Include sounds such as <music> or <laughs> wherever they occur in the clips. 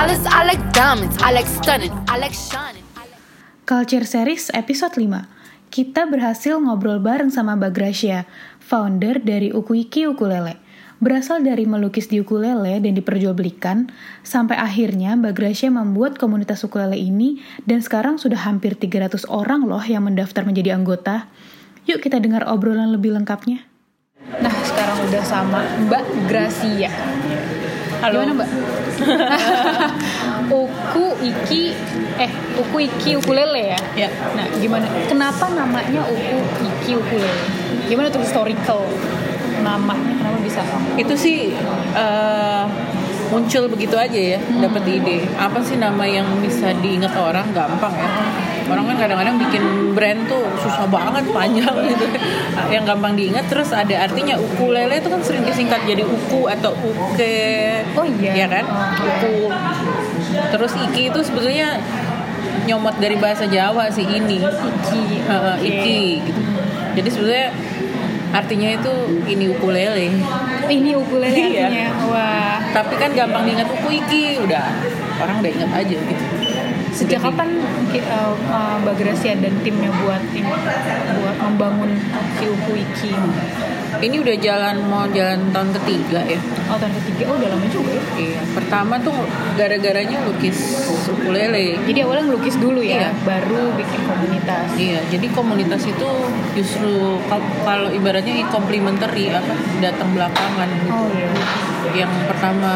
dollars, I like diamonds, I like stunning, I like shining. Culture Series episode 5 Kita berhasil ngobrol bareng sama Bagracia, founder dari Ukuiki Ukulele. Berasal dari melukis di ukulele dan diperjualbelikan, sampai akhirnya Bagracia membuat komunitas ukulele ini dan sekarang sudah hampir 300 orang loh yang mendaftar menjadi anggota. Yuk kita dengar obrolan lebih lengkapnya. Nah, sekarang udah sama Mbak Gracia. Halo. Gimana Mbak? <laughs> Uku Iki eh Uku Iki ukulele ya? Ya. Nah, gimana? Kenapa namanya Uku Iki ukulele? Gimana tuh historical namanya? Kenapa bisa? Itu sih eh, muncul begitu aja ya, dapat ide. Apa sih nama yang bisa diingat orang? Gampang ya. Orang kan kadang-kadang bikin brand tuh susah banget panjang <laughs> gitu. Yang gampang diingat terus ada artinya ukulele itu kan sering disingkat jadi uku atau uke. Oh iya. Ya kan? Uku. Terus iki itu sebetulnya nyomot dari bahasa Jawa sih ini. Iki. Oke. iki gitu. Jadi sebetulnya artinya itu ini ukulele. Ini ukulele Iya. artinya. Wah. Tapi kan gampang diingat uku iki, udah orang udah ingat aja gitu. Sejak kapan uh, uh, Mbak Gracia dan timnya buat tim buat membangun si Uku Iki? Ini udah jalan mau jalan tahun ketiga ya. Oh tahun ketiga, oh udah lama juga ya. Iya. Pertama tuh gara-garanya lukis ukulele. Jadi awalnya ngelukis dulu ya, Iya. baru bikin komunitas. Iya, jadi komunitas itu justru kal- kalau ibaratnya complementary apa datang belakangan gitu. Oh iya. Yang pertama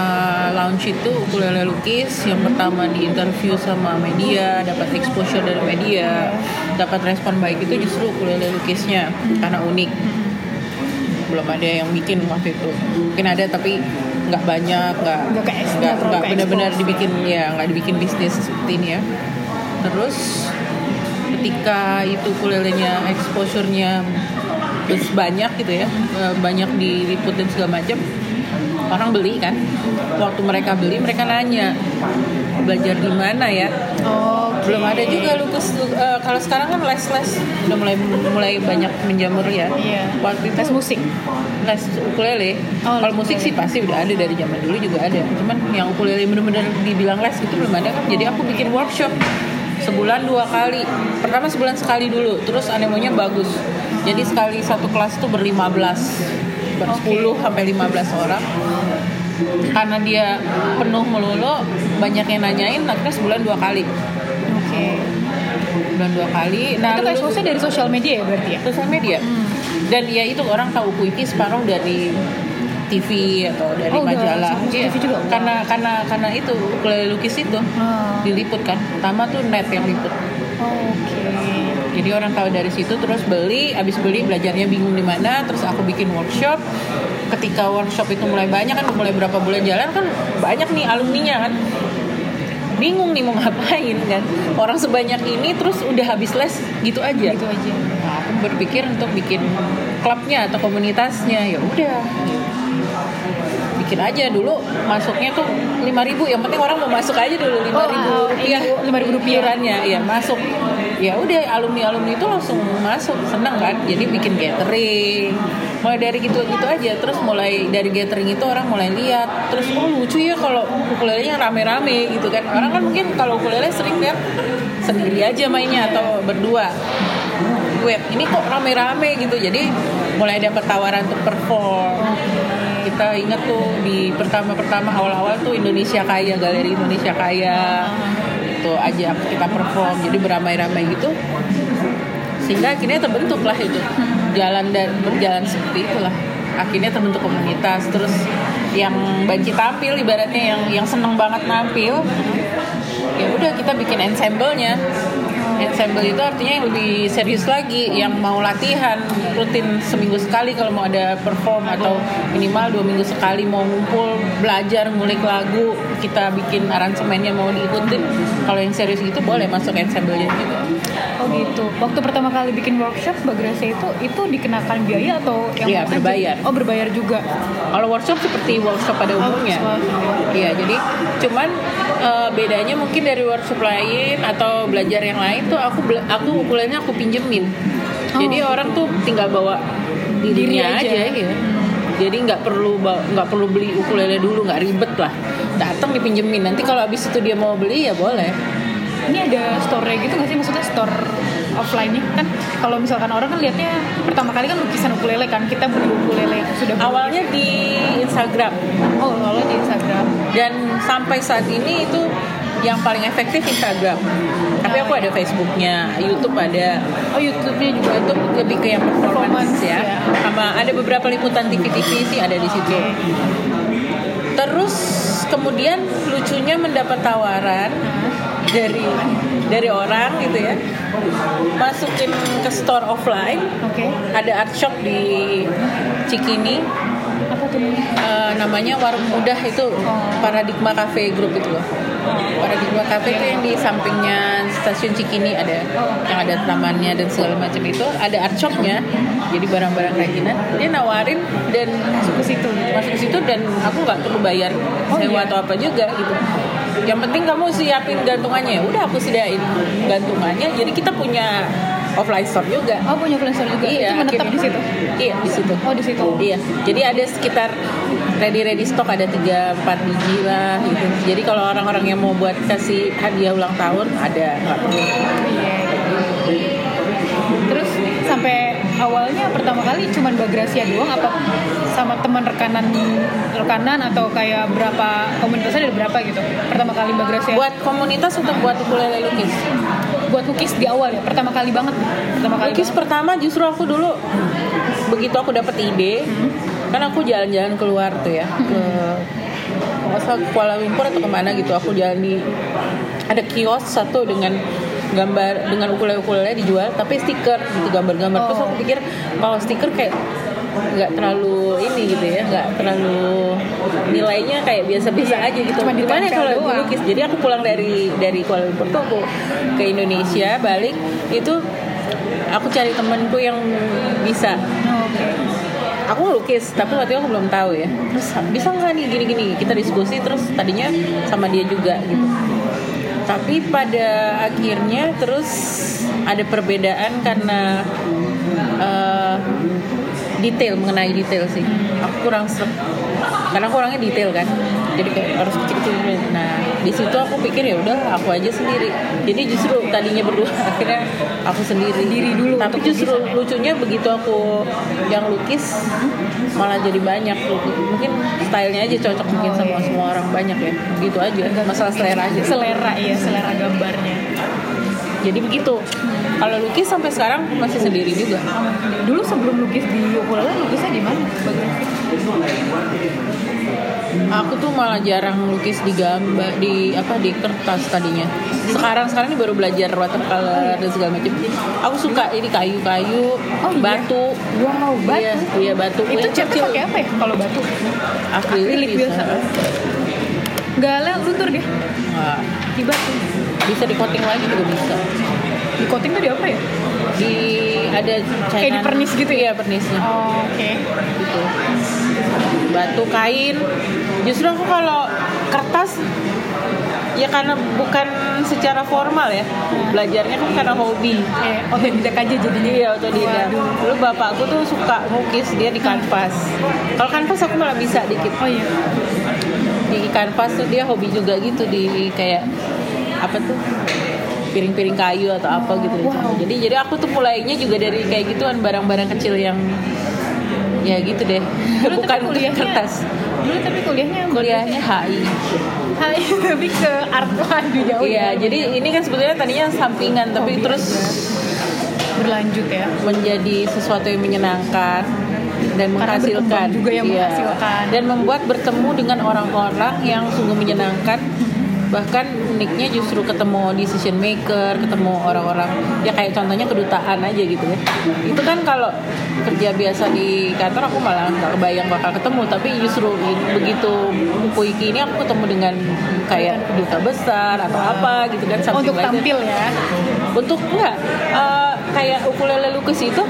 launch itu ukulele lukis, yang pertama di interview sama media, dapat exposure dari media, dapat respon baik itu justru ukulele lukisnya karena unik. Belum ada yang bikin waktu itu. Mungkin ada tapi nggak banyak, nggak Nggak benar-benar dibikin ya nggak dibikin bisnis seperti ini ya. Terus ketika itu ukulelenya exposure-nya terus banyak gitu ya, eh, banyak diliput dan segala macam, orang beli kan. Waktu mereka beli mereka nanya belajar di mana ya? Oh, Belum ada juga lukis eh, kalau sekarang kan les-les udah mulai mulai banyak menjamur ya. Iya. Waktu itu Tes musik. les ukulele. Oh, Kalau les musik sih pasti udah ada dari zaman dulu juga ada. Cuman yang ukulele bener-bener dibilang les gitu belum ada kan. Jadi aku bikin workshop sebulan dua kali. Pertama sebulan sekali dulu. Terus anemonya bagus. Jadi sekali satu kelas itu berlima belas, bersepuluh sampai 15 orang. Karena dia penuh melulu, banyak yang nanyain, akhirnya sebulan dua kali. Oke. Sebulan dua kali. Nah, itu expose dari sosial media ya berarti ya? sosial media dan ya itu orang tahu Kuiki separuh dari TV atau dari Oh, udah majalah Iya. TV juga? karena karena karena itu ukulele lukis itu Ah. diliput kan pertama tuh net yang liput Oh, Oke. jadi orang tahu dari situ terus beli abis beli belajarnya bingung di mana terus aku bikin workshop ketika workshop itu mulai banyak kan mulai berapa bulan jalan kan banyak nih alumninya kan bingung nih mau <laughs> ngapain kan orang sebanyak ini terus udah habis les gitu aja Gitu aja. Nah, aku berpikir untuk bikin klubnya atau komunitasnya ya udah bikin aja. Dulu masuknya tuh 5000 yang penting orang mau masuk aja dulu 5000 Oh, rupiah. iya, 5.000 rupiah. iurannya ya masuk. Ya udah alumni alumni itu langsung masuk seneng kan? Jadi bikin gathering. Mulai dari gitu gitu aja. Terus mulai dari gathering itu orang mulai lihat. Terus oh lucu ya kalau ukulelenya rame-rame gitu kan? Orang kan mungkin kalau ukulele sering lihat sendiri aja mainnya atau berdua. Web ini kok rame-rame gitu. Jadi mulai dapat tawaran untuk perform kita ingat tuh di pertama-pertama awal-awal tuh Indonesia Kaya Galeri Indonesia Kaya. Itu aja kita perform jadi beramai-ramai gitu. Sehingga akhirnya terbentuk lah itu. Jalan dan berjalan seperti itulah akhirnya terbentuk komunitas. Terus yang banci tampil ibaratnya yang yang seneng banget nampil ya udah kita bikin ensemble-nya ensemble itu artinya yang lebih serius lagi yang mau latihan rutin seminggu sekali kalau mau ada perform atau minimal dua minggu sekali mau ngumpul belajar ngulik lagu kita bikin aransemennya mau diikutin. Kalau yang serius gitu boleh masuk ensemble-nya juga Oh gitu. Waktu pertama kali bikin workshop Mbak Gracia itu itu dikenakan biaya atau yang Iya, aja? berbayar. Oh berbayar juga. Kalau workshop seperti workshop pada umumnya. workshop. Iya, jadi cuman eh, bedanya mungkin dari workshop lain atau belajar yang lain tuh aku aku ukulelenya aku pinjemin. Jadi Oh, orang tuh tinggal bawa Diri dirinya aja. aja, ya. Jadi nggak perlu nggak perlu beli ukulele dulu, nggak ribet lah. datang dipinjemin nanti kalau abis itu dia mau beli ya boleh Ini ada store gitu nggak sih? Maksudnya store offline nih kan kalau misalkan orang kan lihatnya pertama kali kan lukisan ukulele kan kita beli ukulele sudah beli. awalnya di Instagram oh awalnya di Instagram dan sampai saat ini itu yang paling efektif Instagram tapi aku ada Facebooknya YouTube ada oh YouTube-nya juga YouTube lebih ke yang performance, Performance, ya. ya. sama ada beberapa liputan TV-TV sih ada di situ terus kemudian lucunya mendapat tawaran dari dari orang gitu ya. Masukin ke store offline. Oke. Ada art shop di Cikini. Apa tuh namanya? Eh, namanya warung mudah itu paradigma cafe group itu loh. Paradigma cafe itu yang di sampingnya stasiun Cikini ada. Yang ada tamannya dan segala macam itu. Ada art shopnya. Jadi barang-barang kerajinan dia nawarin dan masuk ke situ. masuk ke situ dan aku nggak perlu bayar sewa iya? atau apa juga gitu yang penting kamu siapin gantungannya ya udah aku sediain gantungannya jadi kita punya offline store juga oh punya freelancer juga Iya, itu menetap di situ Iya di situ. oh di situ Iya. Jadi ada sekitar ready ready stock ada 3 4 biji lah gitu. Jadi kalau orang-orang yang mau buat kasih hadiah ulang tahun ada nggak perlu. Awalnya pertama kali cuman Bagrasia doang apa sama teman rekanan rekanan atau kayak berapa komunitasnya ada berapa gitu? Pertama kali Bagrasia Buat komunitas untuk buat ukulele lukis. buat lukis di awal ya pertama kali banget. Pertama kali Lukis pertama justru aku dulu begitu aku dapat ide kan aku jalan-jalan keluar tuh ya ke nggak salah Kuala Lumpur atau ke mana gitu aku jalan di ada kios satu dengan gambar dengan ukulele-ukulele dijual tapi stiker gitu gambar-gambar. Terus Oh. aku pikir kalau stiker kayak nggak terlalu ini gitu ya nggak terlalu nilainya kayak biasa-biasa aja gitu. Cuma gimana kalau lukis jadi aku pulang dari dari Kuala Lumpur tuh aku ke Indonesia balik itu aku cari temenku yang bisa. Oh, aku lukis tapi waktu itu aku belum tahu ya. Terus bisa nggak nih gini-gini? Kita diskusi terus tadinya sama dia juga gitu tapi pada akhirnya terus ada perbedaan karena eh, detail mengenai detail sih. Aku kurang serap karena aku orangnya detail kan. Jadi kayak harus kecil-kecil nah di situ aku pikir ya udah aku aja sendiri. Jadi justru tadinya berdua <laughs> akhirnya aku sendiri. Sendiri dulu tapi justru lucunya begitu aku yang lukis malah jadi banyak. Mungkin stylenya aja cocok mungkin Oh, sama iya. semua orang banyak ya. Gitu aja masalah selera aja. selera ya selera gambarnya. Jadi begitu kalau lukis sampai sekarang masih sendiri juga. Dulu sebelum lukis di ukulele lukisnya di mana? Aku tuh malah jarang lukis di gambar di apa di kertas tadinya. Sekarang sekarang ini baru belajar watercolor dan segala macam. Aku suka ini kayu-kayu Oh, iya? batu. Wow batu. Iya iya batu. Itu kecil. pakai apa ya kalau batu? Akrilik biasa. le luntur dia Nggak. di batu. Bisa di coating lagi juga bisa di coating tuh di apa ya? Di ada Kayak di pernis gitu ya? iya pernisnya. Oh, oke. Gitu. Batu kain. Justru aku kalau kertas ya karena bukan secara formal ya. Belajarnya kan karena hobi. Eh otodidak aja jadinya. Iya otodidak. Dulu bapakku tuh suka ngukis dia di kanvas. Kalau kanvas aku malah bisa dikit. Oh iya. Di kanvas tuh dia hobi juga gitu di kayak apa tuh piring-piring kayu atau apa gitu Wow. jadi jadi aku tuh mulainya juga dari kayak gituan barang-barang kecil yang ya gitu deh Dulu bukan tapi kuliahnya kertas dulu tapi kuliahnya kuliahnya HI Hai, <laughs> lebih ke art waduh jauh iya ya. jadi ini kan sebetulnya tadinya sampingan tapi Hobi terus berlanjut ya menjadi sesuatu yang menyenangkan dan menghasilkan juga yang Iya. menghasilkan. dan membuat bertemu dengan orang-orang yang sungguh menyenangkan bahkan uniknya justru ketemu decision maker ketemu orang-orang ya kayak contohnya kedutaan aja gitu ya. Itu kan kalau kerja biasa di kantor aku malah nggak kebayang bakal ketemu. Tapi justru begitu puiki ini aku ketemu dengan kayak duta besar atau apa gitu kan something untuk like tampil ya? Untuk enggak eh, kayak ukulele lukis itu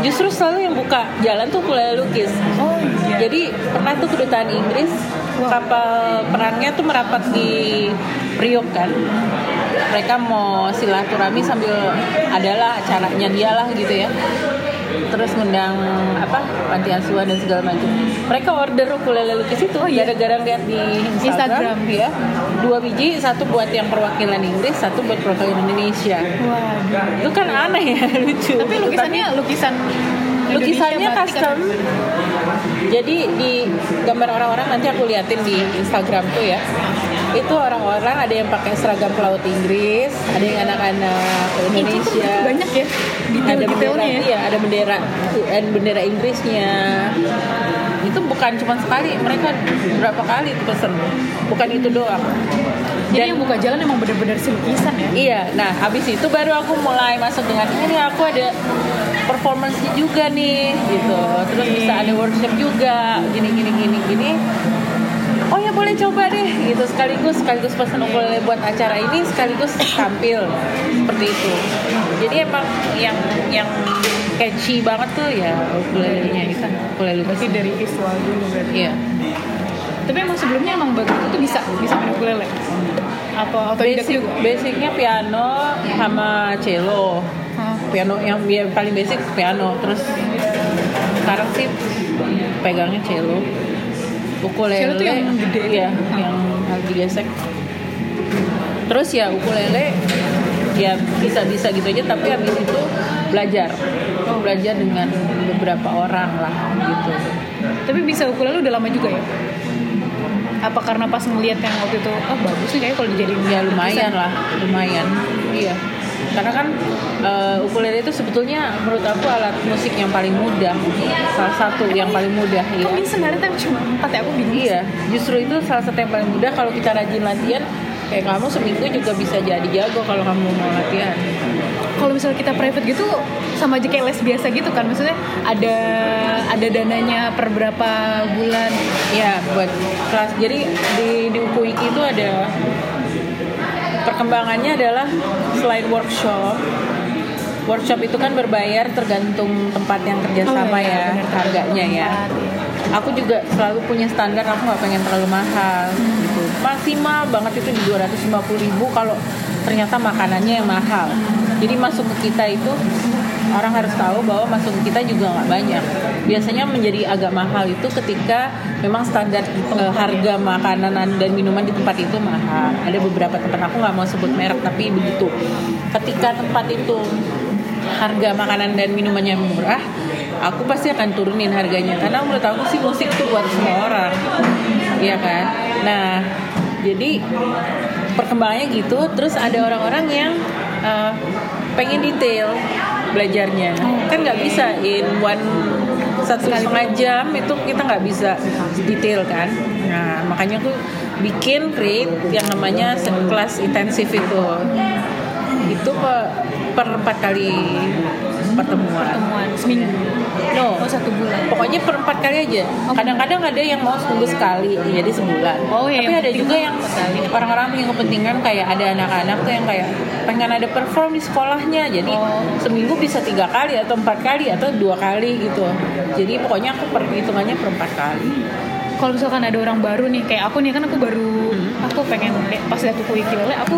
justru selalu yang buka jalan tuh ukulele lukis. Oh iya. Jadi pernah tuh kedutaan Inggris. Kapal perangnya tuh merapat di Priok kan. Mereka mau silaturahmi sambil adalah acaranya dia lah gitu ya. Terus ngundang apa panti asuhan dan segala macam. Mereka order ukulele lukis itu gara-gara lihat di Instagram, Instagram. ya dua biji satu buat yang perwakilan Inggris satu buat perwakilan Indonesia. Waduh. itu kan aneh ya <laughs> lucu. Tapi lukisannya lukisan lukisannya custom. Jadi di gambar orang-orang nanti aku liatin di Instagram tuh ya. Itu orang-orang ada yang pakai seragam pelaut Inggris ada yang anak-anak Indonesia. kan banyak ya ada bendera detail-detailnya ya. iya ada bendera dan bendera Inggrisnya itu bukan cuma sekali mereka berapa kali itu pesen bukan itu doang Jadi yang buka jalan emang bener-bener si lukisan ya. Iya, nah habis itu baru aku mulai masuk dengan ini aku ada performance juga nih gitu. Terus bisa ada workshop juga, gini gini gini gini. Oh ya boleh coba deh gitu sekaligus sekaligus pesan ukulele buat acara ini sekaligus tampil seperti itu. Jadi emang yang yang catchy banget tuh ya ukulelenya itu ukulele Berarti dari visual dulu berarti. Iya. Tapi emang sebelumnya emang bagus itu bisa bisa main ukulele. Apa otodidak Basic, juga? basicnya piano sama cello. Hah. piano yang ya, paling basic piano terus sekarang sih pegangnya cello ukulele Cello tuh yang gede ya Hmm. yang lagi gesek terus ya ukulele ya bisa bisa gitu aja tapi habis itu belajar Oh. belajar dengan beberapa orang lah gitu Tapi bisa ukulele udah lama juga ya? Apa karena pas ngeliat yang waktu itu, ah bagus nih kayak kalau dijadiin ya lumayan lukisan. lah lumayan iya karena kan eh, ukulele itu sebetulnya menurut aku alat musik yang paling mudah salah satu yang paling mudah ya bisa narik tapi cuma empat ya? Aku bingung. Iya, justru itu salah satu yang paling mudah kalau kita rajin latihan. Kayak kamu seminggu juga bisa jadi jago kalau kamu mau latihan. Kalau misalnya kita private gitu sama aja kayak les biasa gitu kan maksudnya ada ada dananya per berapa bulan Ya, buat kelas. Jadi di di Ukuiki itu ada perkembangannya adalah selain workshop. Workshop itu kan berbayar tergantung tempat yang kerjasama Oh, iya, ya, benar, harganya ya. Aku juga selalu punya standar, aku nggak pengen terlalu mahal. Gitu. Maksimal banget itu di 250.000 ribu kalau ternyata makanannya yang mahal. Jadi masuk ke kita itu orang harus tahu bahwa masuk ke kita juga nggak banyak. Biasanya menjadi agak mahal itu ketika memang standar eh, harga makanan dan minuman di tempat itu mahal. Ada beberapa tempat aku nggak mau sebut merek tapi begitu. Ketika tempat itu harga makanan dan minumannya murah, aku pasti akan turunin harganya karena menurut aku sih musik itu buat semua orang, iya kan? Nah, jadi perkembangannya gitu. Terus ada orang-orang yang eh, pengen detail belajarnya, kan nggak bisa in one satu setengah jam itu kita nggak bisa detail kan. Nah, makanya aku bikin create yang namanya kelas intensif itu itu per, per empat kali pertemuan. pertemuan seminggu No, oh satu bulan pokoknya per empat kali aja. Kadang-kadang ada yang mau seminggu sekali, jadi sebulan. Oh, iya, Tapi yang ada juga yang orang-orang punya kepentingan kayak ada anak-anak tuh yang kayak pengen ada perform di sekolahnya, jadi Oh. seminggu bisa tiga kali atau empat kali atau dua kali gitu. Jadi pokoknya aku perhitungannya per empat kali. kalau misalkan ada orang baru nih kayak aku nih kan aku baru aku pengen pas lihat uku ukulele aku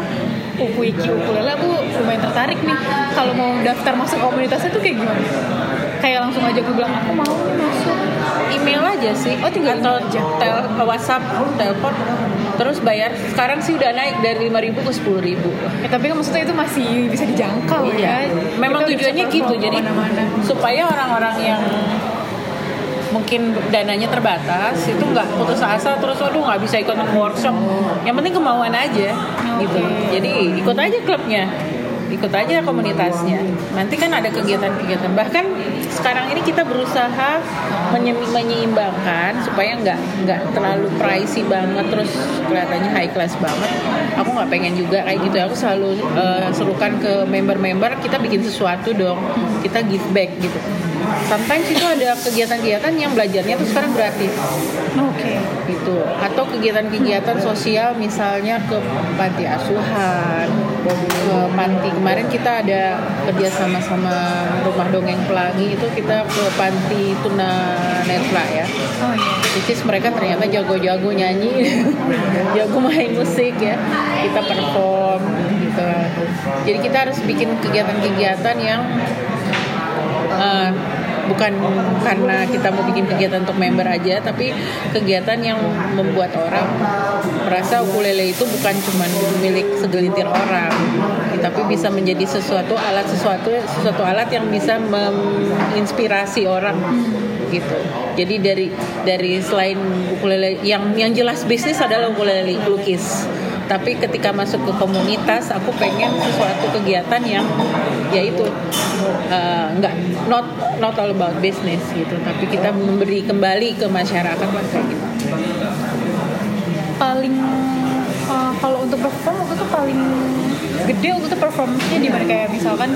uku iki ukulele aku lumayan tertarik nih kalau mau daftar masuk komunitasnya tuh kayak gimana kayak langsung aja gue bilang aku mau nih masuk Email aja sih. Oh, tinggal atau aja. tel WhatsApp, telepon. Terus bayar. Sekarang sih udah naik dari 5.000 ke 10.000. ya, tapi kan maksudnya itu masih bisa dijangkau Iya. ya Memang Kita tujuannya gitu. Jadi ke mana-mana. supaya orang-orang yang mungkin dananya terbatas itu nggak putus asa terus aduh nggak bisa ikut workshop. Yang penting kemauan aja gitu. Jadi ikut aja klubnya. Ikut aja komunitasnya. Nanti kan ada kegiatan-kegiatan. Bahkan sekarang ini kita berusaha menye- menyeimbangkan supaya nggak nggak terlalu pricey banget terus kelihatannya high class banget. Aku nggak pengen juga kayak gitu. Aku selalu eh, serukan ke member-member kita bikin sesuatu dong. Kita give back gitu sometimes itu ada kegiatan-kegiatan yang belajarnya tuh sekarang gratis oke. Gitu. Atau kegiatan-kegiatan sosial misalnya ke panti asuhan ke panti. Kemarin kita ada kerja sama sama rumah dongeng pelangi itu kita ke panti tuna netra ya. Oh iya. Which is mereka ternyata jago-jago nyanyi <laughs> jago main musik ya. Kita perform gitu. Jadi kita harus bikin kegiatan-kegiatan yang eh, bukan karena kita mau bikin kegiatan untuk member aja tapi kegiatan yang membuat orang merasa ukulele itu bukan cuma milik segelintir orang tapi bisa menjadi sesuatu alat sesuatu sesuatu alat yang bisa menginspirasi orang gitu. Jadi dari dari selain ukulele yang yang jelas bisnis adalah ukulele lukis. Tapi ketika masuk ke komunitas, aku pengen sesuatu kegiatan yang yaitu uh, nggak not not all about business gitu. Tapi kita memberi kembali ke masyarakat kayak gitu. Paling uh, kalau untuk perform waktu itu paling gede waktu itu performance-nya di mana kayak misalkan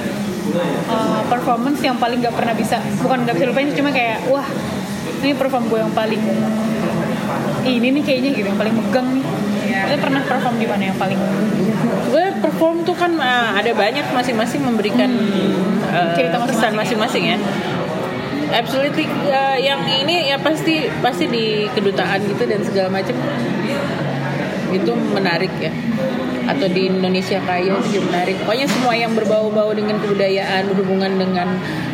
uh, performance yang paling nggak pernah bisa bukan nggak bisa lupain cuma kayak wah ini perform gue yang paling ini nih kayaknya gitu yang paling megang nih yeah. pernah perform di mana yang paling? Gue perform tuh kan uh, ada banyak masing-masing memberikan hmm. uh, cerita pesan masing-masing ya. Absolutely uh, yang ini ya pasti pasti di kedutaan gitu dan segala macam itu menarik ya. Atau di Indonesia Kaya itu juga menarik. Pokoknya semua yang berbau-bau dengan kebudayaan berhubungan dengan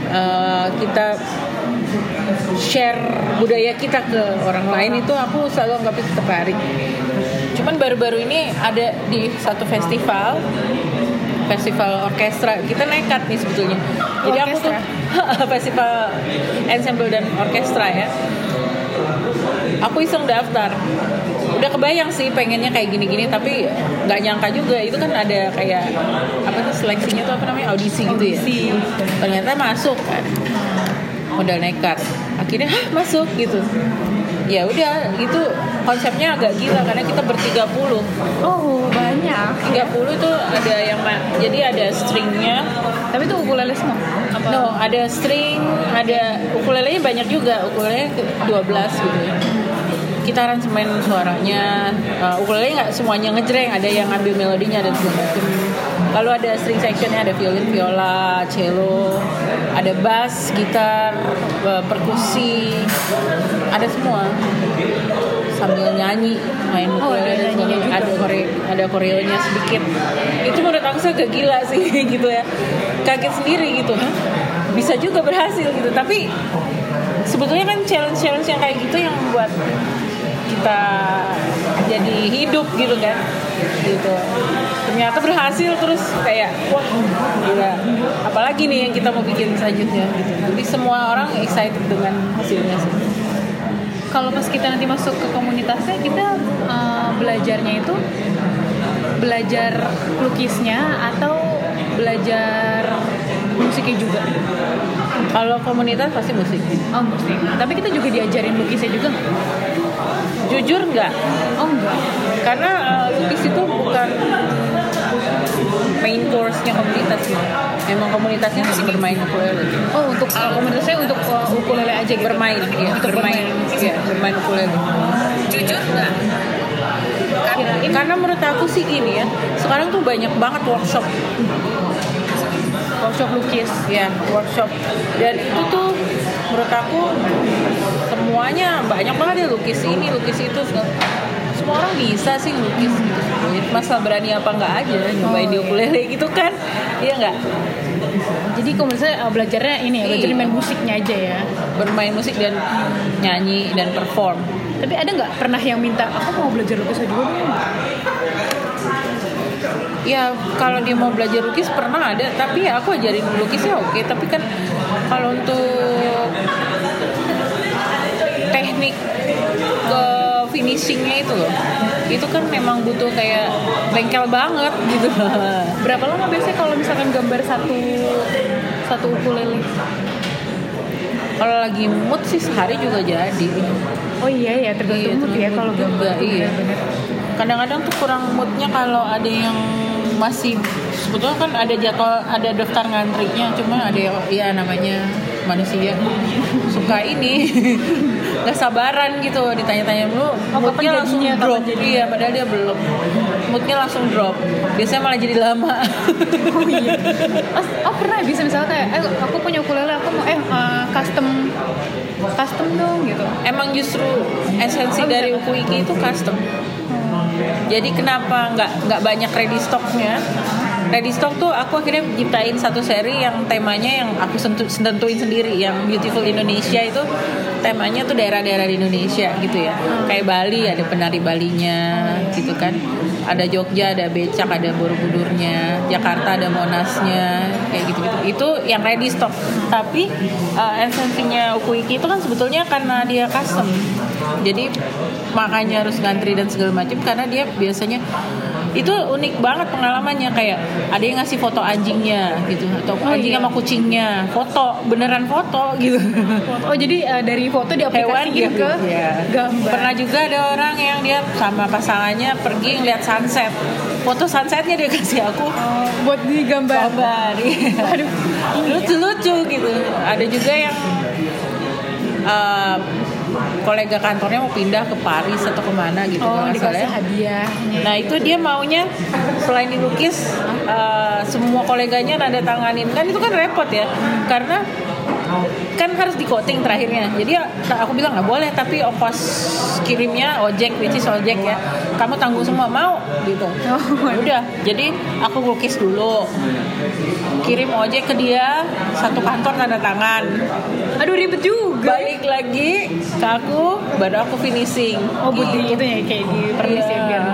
uh, kita share budaya kita ke orang lain itu aku selalu anggap itu tertarik cuman baru-baru ini ada di satu festival festival orkestra. Kita nekat nih sebetulnya. Jadi aku tuh <laughs> festival ensemble dan orkestra ya. Aku iseng daftar. Udah kebayang sih pengennya kayak gini-gini tapi nggak nyangka juga. Itu kan ada kayak apa tuh seleksinya tuh apa namanya? Audisi, audisi. gitu ya? Ternyata masuk kan modal nekat akhirnya Hah, masuk gitu. Ya udah itu konsepnya agak gila karena kita bertiga puluh. Oh banyak. tiga puluh tuh ada yang jadi ada stringnya. Tapi itu ukulele semua? Apa? no ada string ada ukulelenya banyak juga. Ukulele 12 gitu ya. Kita aransemen suaranya uh, ukulele nggak semuanya ngejreng. Ada yang ngambil melodinya dan segala macam lalu ada string sectionnya ada violin viola cello ada bass gitar uh, perkusi ada semua. Sambil nyanyi main oh, ada, juga. ada kore ada koreonya sedikit. Itu menurut aku agak gila sih <laughs> gitu ya. Kaget sendiri gitu. Bisa juga berhasil gitu. Tapi sebetulnya kan challenge challenge yang kayak gitu yang membuat kita jadi hidup gitu kan. Gitu. Ternyata berhasil terus kayak wah gila. Apalagi nih yang kita mau bikin selanjutnya gitu. Jadi semua orang excited dengan hasilnya sih. Kalau pas kita nanti masuk ke komunitasnya kita uh, belajarnya itu belajar lukisnya atau belajar musiknya juga? Kalau komunitas pasti musik. Oh musik. Tapi kita juga diajarin lukisnya juga nggak jujur nggak oh enggak karena uh, lukis itu bukan main course-nya komunitas ya. Emang komunitasnya masih bermain ukulele. Oh, untuk uh, komunitasnya untuk uh, ukulele aja gitu. Bermain, ya, bermain, ya, bermain ukulele. Jujur nggak? Kirain. Karena menurut aku sih gini ya, sekarang tuh banyak banget workshop workshop lukis ya workshop dan itu tuh menurut aku semuanya banyak banget ya lukis ini lukis itu. Semua orang bisa sih lukis gitu. Masa berani apa nggak aja nyobain oh, di ukulele iya. gitu kan. Iya nggak jadi kalau misalnya uh, belajarnya ini ya belajar main musiknya aja ya. Bermain musik dan nyanyi dan perform. Tapi ada nggak pernah yang minta aku mau belajar lukis aja dulu ya kalau dia mau belajar lukis pernah ada. Tapi ya aku ajarin lukis ya oke. Tapi kan kalau untuk teknik ke finishingnya itu loh. Itu kan memang butuh kayak bengkel banget gitu. <laughs> Berapa lama biasanya kalau misalkan gambar satu satu ukulele kalau lagi mood sih sehari juga jadi. Oh iya ya tergantung iya, mood ya kalau gambar. iya. Kadang-kadang tuh kurang moodnya kalau ada yang masih sebetulnya kan ada jadwal ada daftar ngantrinya cuma ada yang ya namanya manusia. Suka ini <laughs> nggak sabaran gitu ditanya-tanya dulu oh, moodnya langsung drop. jadi? Ya padahal dia belum. Moodnya langsung drop. Biasanya malah jadi lama. Oh iya. <laughs> Oh, oh pernah bisa misalnya kayak eh aku punya ukulele aku mau eh uh, custom custom dong gitu. Emang justru esensi oh, dari ukuiki itu custom. Jadi kenapa nggak nggak banyak ready stocknya Ready Stock tuh aku akhirnya ciptain satu seri yang temanya yang aku sentuh, sentuhin sendiri yang Beautiful Indonesia itu temanya tuh daerah-daerah di Indonesia gitu ya. Kayak Bali ada penari Balinya gitu kan. Ada Jogja ada becak ada Borobudurnya. Jakarta ada Monasnya kayak gitu gitu itu yang ready stock tapi uh, esensinya Ukuiki itu kan sebetulnya karena dia custom. Jadi makanya harus ngantri dan segala macam karena dia biasanya itu unik banget pengalamannya kayak ada yang ngasih foto anjingnya gitu atau anjing iya. sama kucingnya foto beneran foto gitu Oh jadi eh, dari foto hewan diaplikasiin gitu ke ya. gambar. Pernah juga ada orang yang dia sama pasangannya pergi ngeliat sunset. Foto sunsetnya dia kasih aku Oh, buat digambar. gambar. iya. Aduh. Lucu-lucu gitu. Ada juga yang eh, kolega kantornya mau pindah ke Paris atau ke mana gitu Oh kalau dikasih ya. hadiah. Nah itu dia maunya selain dilukis eh, semua koleganya nada tanganin kan itu kan repot ya karena kan harus di coating terakhirnya. Jadi ya, aku bilang nggak boleh tapi ongkos kirimnya ojek which is ojek ya. Kamu tanggung semua mau? Gitu. Oh, udah jadi aku lukis dulu. Kirim ojek ke dia satu kantor tanda tangan. Aduh ribet juga. balik lagi ke aku baru aku finishing. Oh buat di Gitu. itu ya kayak di permis ya biar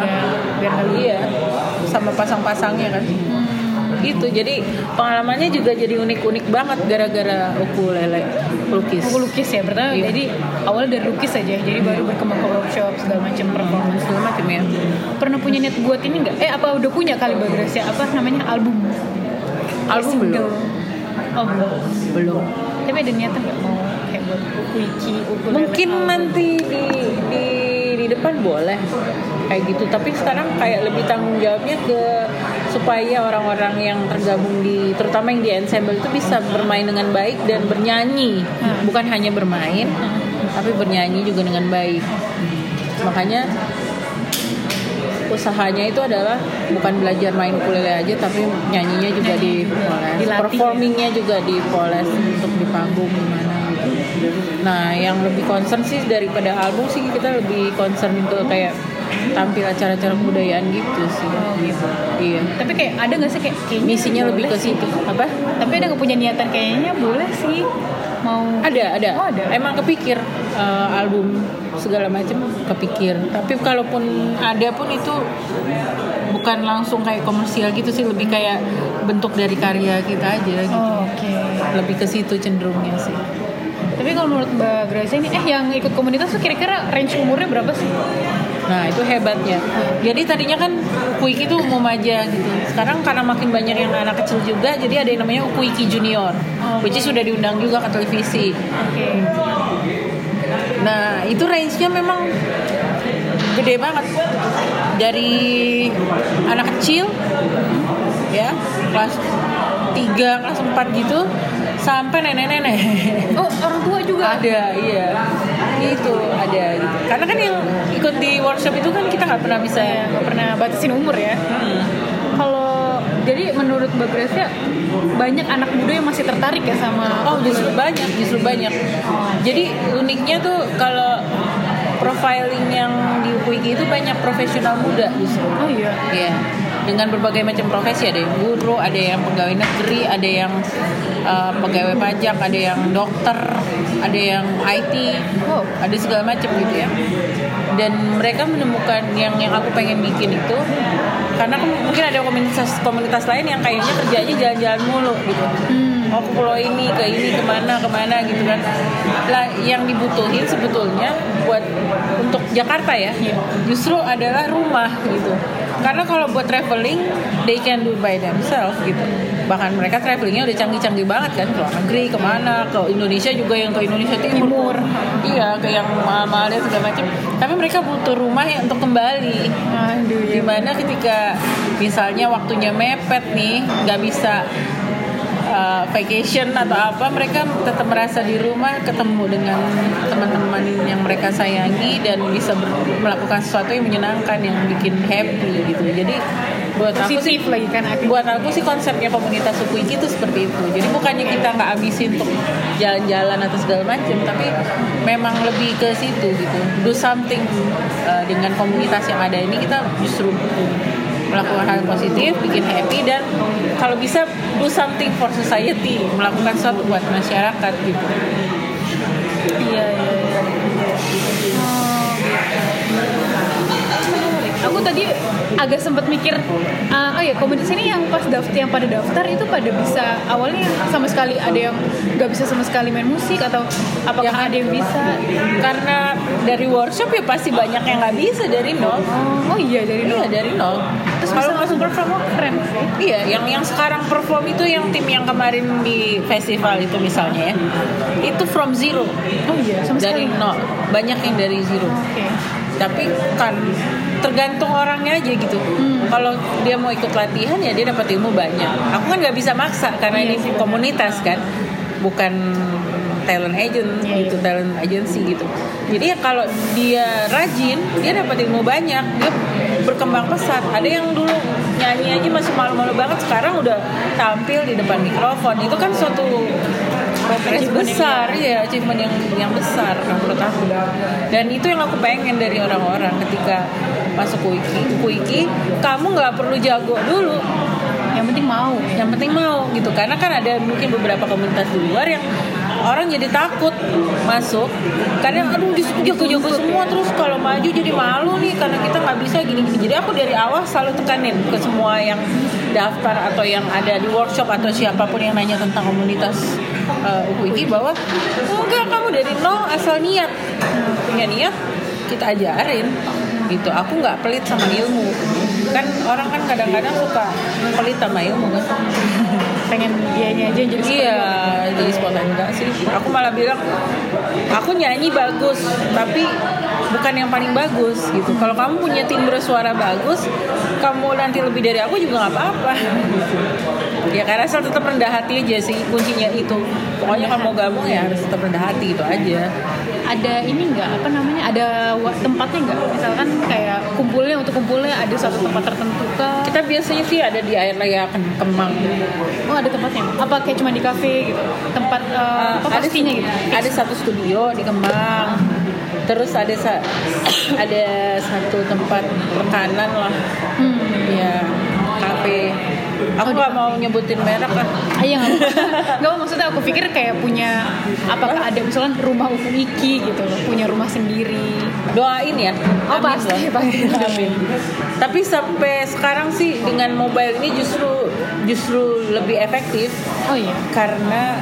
biar. Iya, sama pasang-pasangnya kan. Gitu, jadi pengalamannya juga jadi unik-unik banget gara-gara ukulele lukis. Aku lukis ya pertama Iya. jadi awal dari lukis aja jadi baru berkembang ke workshop segala macam performance segala macam ya. pernah punya niat buat ini nggak eh apa udah punya kali Mbak Gracia apa namanya album Album Single. belum. oh belum Belum. tapi ada niatan nggak mau kayak buat wiki ukulele Mungkin nanti di di di depan boleh kayak gitu, tapi sekarang kayak lebih tanggung jawabnya ke supaya orang-orang yang tergabung di terutama yang di ensemble itu bisa bermain dengan baik dan bernyanyi, Hmm. bukan hanya bermain, tapi bernyanyi juga dengan baik. Makanya usahanya itu adalah bukan belajar main ukulele aja tapi nyanyinya juga dipoles Dilatih. performingnya juga dipoles untuk di panggung gimana nah yang lebih concern sih daripada album sih kita lebih concern ke kayak tampil acara-acara kebudayaan gitu sih. Oh, gitu. iya. Tapi kayak ada nggak sih kayak kayaknya misinya lebih ke situ. Apa? Tapi ada nggak punya niatan kayaknya boleh sih. Mau ada ada. Oh, ada. emang kepikir eh, album segala macam kepikir. Tapi kalaupun ada pun itu bukan langsung kayak komersial gitu sih lebih kayak bentuk dari karya kita aja gitu. Oh, oke. Lebih ke situ cenderungnya sih tapi kalau menurut Mbak Gracia ini eh yang ikut komunitas tuh kira-kira range umurnya berapa sih? Nah itu hebatnya. Jadi tadinya kan Ukuiki itu umum aja gitu. Sekarang karena makin banyak yang anak kecil juga jadi ada yang namanya Ukuiki Junior which is sudah diundang juga ke televisi. Oke. Nah, itu range-nya memang gede banget. Dari anak kecil ya, kelas 3, kelas 4 gitu sampai nenek-nenek. oh orang tua juga ada, iya. Itu ada gitu. Karena kan yang ikut di workshop itu kan kita nggak pernah bisa nggak pernah batasin umur ya Hmm. kalau jadi menurut Mbak Gracia banyak anak muda yang masih tertarik ya sama Oh justru banyak, justru banyak. Jadi uniknya tuh kalau profiling yang di Wiki itu banyak profesional muda justru. oh iya Iya. Dengan berbagai macam profesi ada yang guru, ada yang pegawai negeri, ada yang uh, pegawai pajak, ada yang dokter, ada yang IT, Wow. ada segala macam gitu ya. Dan mereka menemukan yang yang aku pengen bikin itu karena mungkin ada komunitas komunitas lain yang kayaknya kerjanya jalan-jalan mulu gitu. Oh ke pulau ini, ke ini, ke mana, ke mana gitu kan. Lah yang dibutuhin sebetulnya buat untuk Jakarta ya, justru adalah rumah gitu. Karena kalau buat traveling, they can do by themselves gitu. Bahkan mereka travelingnya udah canggih-canggih banget kan, ke luar negeri, ke mana, ke Indonesia juga yang ke Indonesia Timur. Iya, ke yang mahal-mahal segala macam. Tapi mereka butuh rumah yang untuk kembali. aduh ya Di mana ketika misalnya waktunya mepet nih, nggak bisa uh, vacation atau apa, mereka tetap merasa di rumah ketemu dengan teman-teman yang mereka sayangi dan bisa melakukan sesuatu yang menyenangkan, yang bikin happy gitu. Jadi buat aku sih lagi kan buat aku sih konsepnya komunitas suku itu seperti itu. Jadi bukannya kita nggak abisin untuk jalan-jalan atau segala macam tapi memang lebih ke situ gitu. Do something uh, dengan komunitas yang ada ini kita justru melakukan hal positif bikin happy dan kalau bisa do something for society melakukan sesuatu buat masyarakat gitu tadi agak sempat mikir, ah, oh ya komunitas ini yang pas daftar, yang pada daftar itu pada bisa awalnya sama sekali ada yang nggak bisa sama sekali main musik atau apakah Ya, ada yang bisa? karena dari workshop ya pasti banyak yang nggak bisa dari nol Oh iya dari iya nol. dari nol Terus kalau langsung perform oh, keren. Iya, yang yang sekarang perform itu yang tim yang kemarin di festival itu misalnya ya, itu from zero Oh iya sama dari sekali. nol, banyak yang dari zero. Oke. Tapi kan tergantung orangnya aja gitu. Hmm. Kalau dia mau ikut latihan ya dia dapat ilmu banyak. Aku kan nggak bisa maksa karena Iya ini sih, komunitas kan, bukan talent agent Iya, gitu, iya. talent agency gitu. Jadi ya kalau dia rajin, dia dapat ilmu banyak, dia berkembang pesat. Ada yang dulu nyanyi aja masih malu-malu banget, sekarang udah tampil di depan mikrofon. Itu kan suatu progres besar ya, achievement yang yang besar menurut aku. Dan itu yang aku pengen dari orang-orang ketika masuk Kuiki. Kuiki, kamu nggak perlu jago dulu, Yang penting mau. yang penting mau gitu. Karena kan ada mungkin beberapa komunitas di luar yang orang jadi takut masuk. Karena aduh jago-jago semua terus kalau maju jadi malu nih karena kita nggak bisa gini-gini. Jadi aku dari awal selalu tekanin ke semua yang daftar atau yang ada di workshop atau siapa pun yang nanya tentang komunitas uh, UPI bahwa enggak kamu dari nol asal niat. Punya niat kita ajarin. Gitu. Aku nggak pelit sama ilmu kan orang kan kadang-kadang suka pelit sama ilmu kan. <laughs> Pengen dianya aja jadi iya jadi spontan enggak sih. Aku malah bilang aku nyanyi bagus tapi bukan yang paling bagus gitu. Kalau kamu punya timbre suara bagus kamu nanti lebih dari aku juga nggak apa-apa. <laughs> Ya karena asal tetap rendah hati aja sih kuncinya itu. Pokoknya kalau mau gabung ya harus tetap rendah hati itu aja ada ini nggak? Apa namanya? Ada tempatnya nggak? Misalkan kayak kumpulnya untuk kumpulnya ada satu tempat tertentu kah kita biasanya sih ada di air laya Kem- kemang. Oh ada tempatnya? Apa kayak cuma di kafe gitu? Tempat Uh, apa ada pastinya gitu? ada satu studio di Kemang. Terus ada sa- <coughs> ada satu tempat rekanan lah. Hmm. ya kafe aku Oh, nggak mau nyebutin merek lah Ah, iya nggak. Nggak apa, maksudnya aku pikir kayak punya apakah ada misalkan rumah Uku Iki gitu loh punya rumah sendiri doain ya Oh, Amin pasti, loh. pasti. Amin. tapi sampai sekarang sih dengan mobile ini justru justru lebih efektif oh iya karena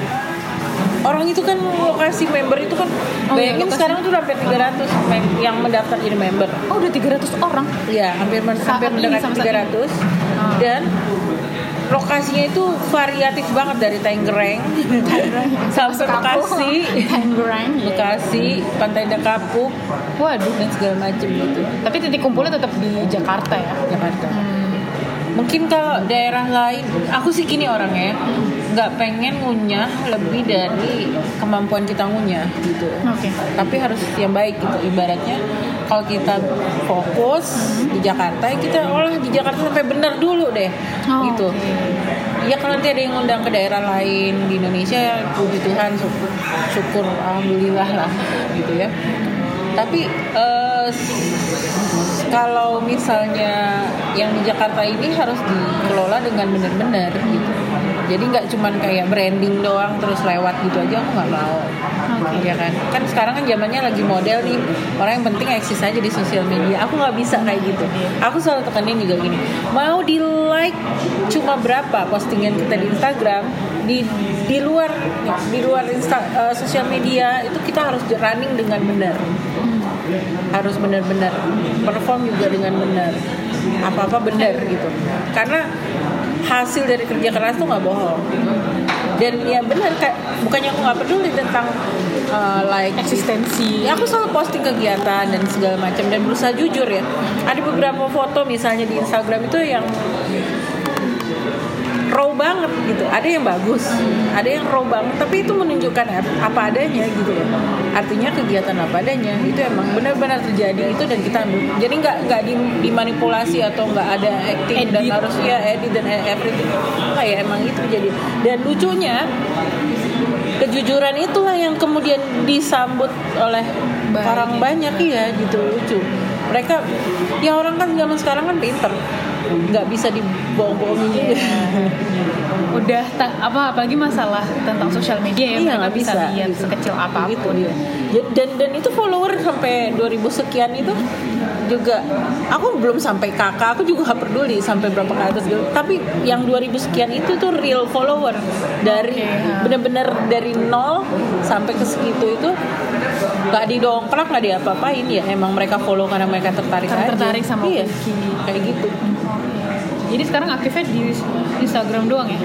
orang itu kan lokasi member itu kan Oh, iya, bayangin lokasi. sekarang tuh hampir 300 mem- yang mendaftar jadi member oh udah 300 orang Iya, hampir ini, mendekati sama saat 300 Ah. dan lokasinya itu variatif banget dari Tangerang. Sampai Bekasi, Tangerang Bekasi, Pantai Dekapuk waduh. Dan segala macam gitu. tapi titik kumpulnya tetap di Jakarta ya? Jakarta. Mungkin kalau daerah lain, aku sih gini orangnya, nggak pengen ngunyah lebih dari kemampuan kita ngunyah gitu. oke Tapi harus yang baik gitu. Ibaratnya kalau kita fokus di Jakarta, ya kita olah di Jakarta sampai benar dulu deh, Oh, gitu. Ya kalau nanti ada yang ngundang ke daerah lain di Indonesia, ya puji Tuhan, syukur, syukur alhamdulillah lah, gitu ya. Tapi s- kalau misalnya yang di Jakarta ini harus dikelola dengan benar-benar gitu. Jadi nggak cuman kayak branding doang terus lewat gitu aja aku nggak mau. Oke. Ya kan? Kan sekarang kan zamannya lagi model nih. Orang yang penting eksis aja di sosial media. Aku nggak bisa kayak gitu. Aku selalu tekanin juga gini. Mau di like cuma berapa postingan kita di Instagram di di luar di luar insta, eh, sosial media itu kita harus running dengan benar harus benar-benar perform juga dengan benar apa-apa benar gitu. Karena hasil dari kerja keras tuh nggak bohong. Dan ya benar kayak bukannya aku nggak peduli tentang uh, like eksistensi. Ya, aku selalu posting kegiatan dan segala macam dan berusaha jujur ya. Ada beberapa foto misalnya di Instagram itu yang raw banget gitu. Ada yang bagus, ada yang raw banget, tapi itu menunjukkan ap- apa adanya gitu loh. Artinya kegiatan apa adanya itu emang benar-benar terjadi itu dan kita ambil. Jadi nggak nggak di- dimanipulasi atau nggak ada acting dan Edit. harus ya edit dan everything. Nggak ya emang itu jadi. Dan lucunya kejujuran itulah yang kemudian disambut oleh Baik. orang banyak iya gitu lucu mereka ya orang kan zaman sekarang kan pinter nggak bisa dibohong-bohongin juga udah ta- apa apalagi masalah tentang sosial media ya Iya, nggak bisa, bisa, lihat gitu. sekecil apa pun. gitu. Ya. Ya, dan dan itu follower sampai 2000 sekian itu juga aku belum sampai kakak aku juga gak peduli sampai berapa ke atas gitu. Tapi yang 2000 sekian itu tuh real follower. Dari Oke, ya. bener-bener dari nol sampai ke segitu itu nggak didongkrak nggak diapa-apain. Ya emang mereka follow karena mereka tertarik Karena aja. tertarik sama iya kayak gitu jadi sekarang aktifnya di Instagram doang ya?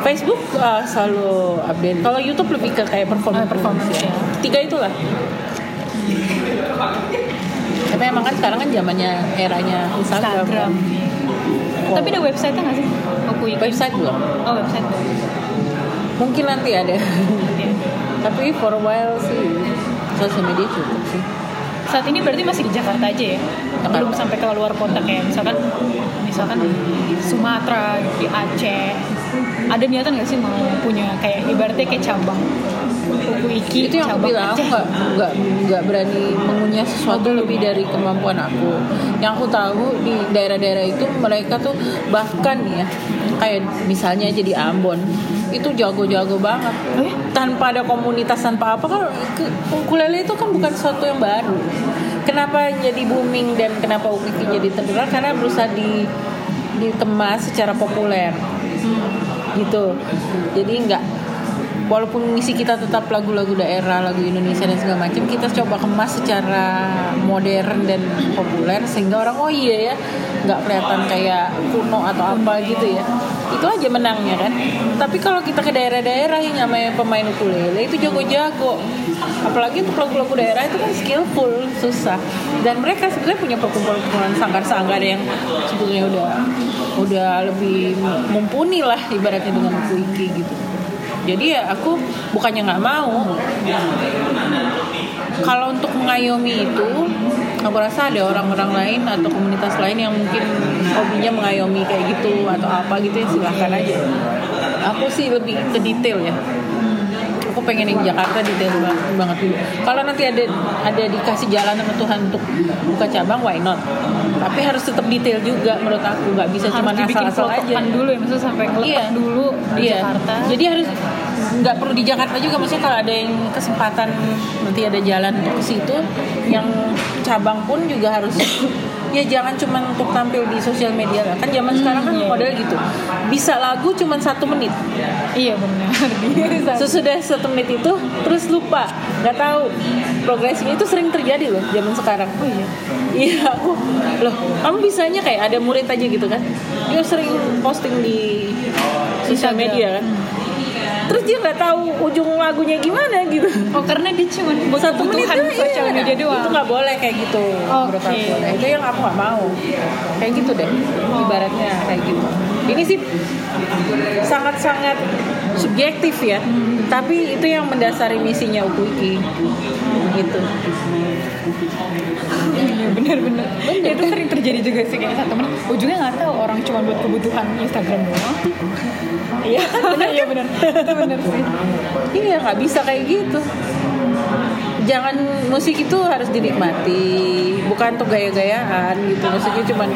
Facebook uh, selalu update. Kalau YouTube lebih ke kayak performance Oh, performance, ya. tiga itulah. Tapi emang kan sekarang kan zamannya eranya Instagram, Instagram. Wow. tapi ada website-nya nggak sih? Oku Wiki website belum. Oh website. Mungkin nanti ada. Tapi for a while sih sosial media cukup sih saat ini berarti masih di Jakarta aja ya? Belum sampai ke luar kota kayak misalkan misalkan di Sumatera di Aceh. Ada niatan nggak sih mau punya kayak ibaratnya kayak cabang? Buku Iki itu yang aku bilang aku nggak nggak nggak berani mengunyah sesuatu lebih dari kemampuan aku. Yang aku tahu di daerah-daerah itu mereka tuh bahkan ya kayak misalnya aja di Ambon itu jago-jago banget. Ya? tanpa ada komunitas tanpa apa kan ukulele itu kan bukan sesuatu yang baru. Kenapa jadi booming dan kenapa ukiki jadi terkenal? Karena berusaha di dikemas secara populer. Gitu. Jadi nggak walaupun misi kita tetap lagu-lagu daerah lagu Indonesia dan segala macam kita coba kemas secara modern dan populer sehingga orang oh iya ya nggak kelihatan kayak kuno atau apa gitu ya itu aja menangnya kan? Tapi kalau kita ke daerah-daerah yang namanya pemain ukulele itu jago-jago. Apalagi untuk lagu-lagu daerah itu kan skillful susah. Dan mereka sebenarnya punya perkumpulan sanggar-sanggar yang sebetulnya udah udah lebih mumpuni lah ibaratnya dengan kuiki gitu. Jadi ya aku bukannya nggak mau. Kalau untuk mengayomi itu aku rasa ada orang-orang lain atau komunitas lain yang mungkin hobinya mengayomi kayak gitu atau apa gitu ya silahkan aja. Aku sih lebih ke detail ya. Aku pengen yang Jakarta detail banget, banget dulu. Kalau nanti ada ada dikasih jalan sama Tuhan untuk buka cabang why not? Tapi harus tetap detail juga menurut aku. Nggak bisa cuma asal-asal aja. dulu ya maksudnya sampai Iya. dulu di Iya. Jakarta. Jadi harus nggak perlu di Jakarta juga maksudnya kalau ada yang kesempatan nanti ada jalan untuk ke situ yang cabang pun juga harus <coughs> ya jangan cuma untuk tampil di sosial media lah. Kan zaman sekarang kan iya. model gitu. Bisa lagu cuma satu menit. Iya benar. <laughs> Sesudah satu menit itu terus lupa. Nggak tahu. Progresinya itu sering terjadi loh zaman sekarang. Oh iya. Iya aku loh kamu bisanya kayak ada murid aja gitu kan? Dia sering posting di sosial media kan terus dia nggak tahu ujung lagunya gimana gitu. Oh karena dia cuma buat satu menit itu sosial iya. media doang. Itu nggak boleh kayak gitu aku. Nah, itu yang aku nggak mau. Kayak gitu deh ibaratnya kayak gitu. Ini sih sangat-sangat subjektif ya tapi itu yang mendasari misinya Ukuiki gitu Iya benar-benar. Itu sering terjadi juga sih kayak satu menit. Ujungnya nggak tahu orang cuma buat kebutuhan Instagram doang. iya Benar <laughs> iya benar. Itu benar sih. iya nggak bisa kayak gitu jangan musik itu harus dinikmati bukan untuk gaya-gayaan gitu musiknya cuman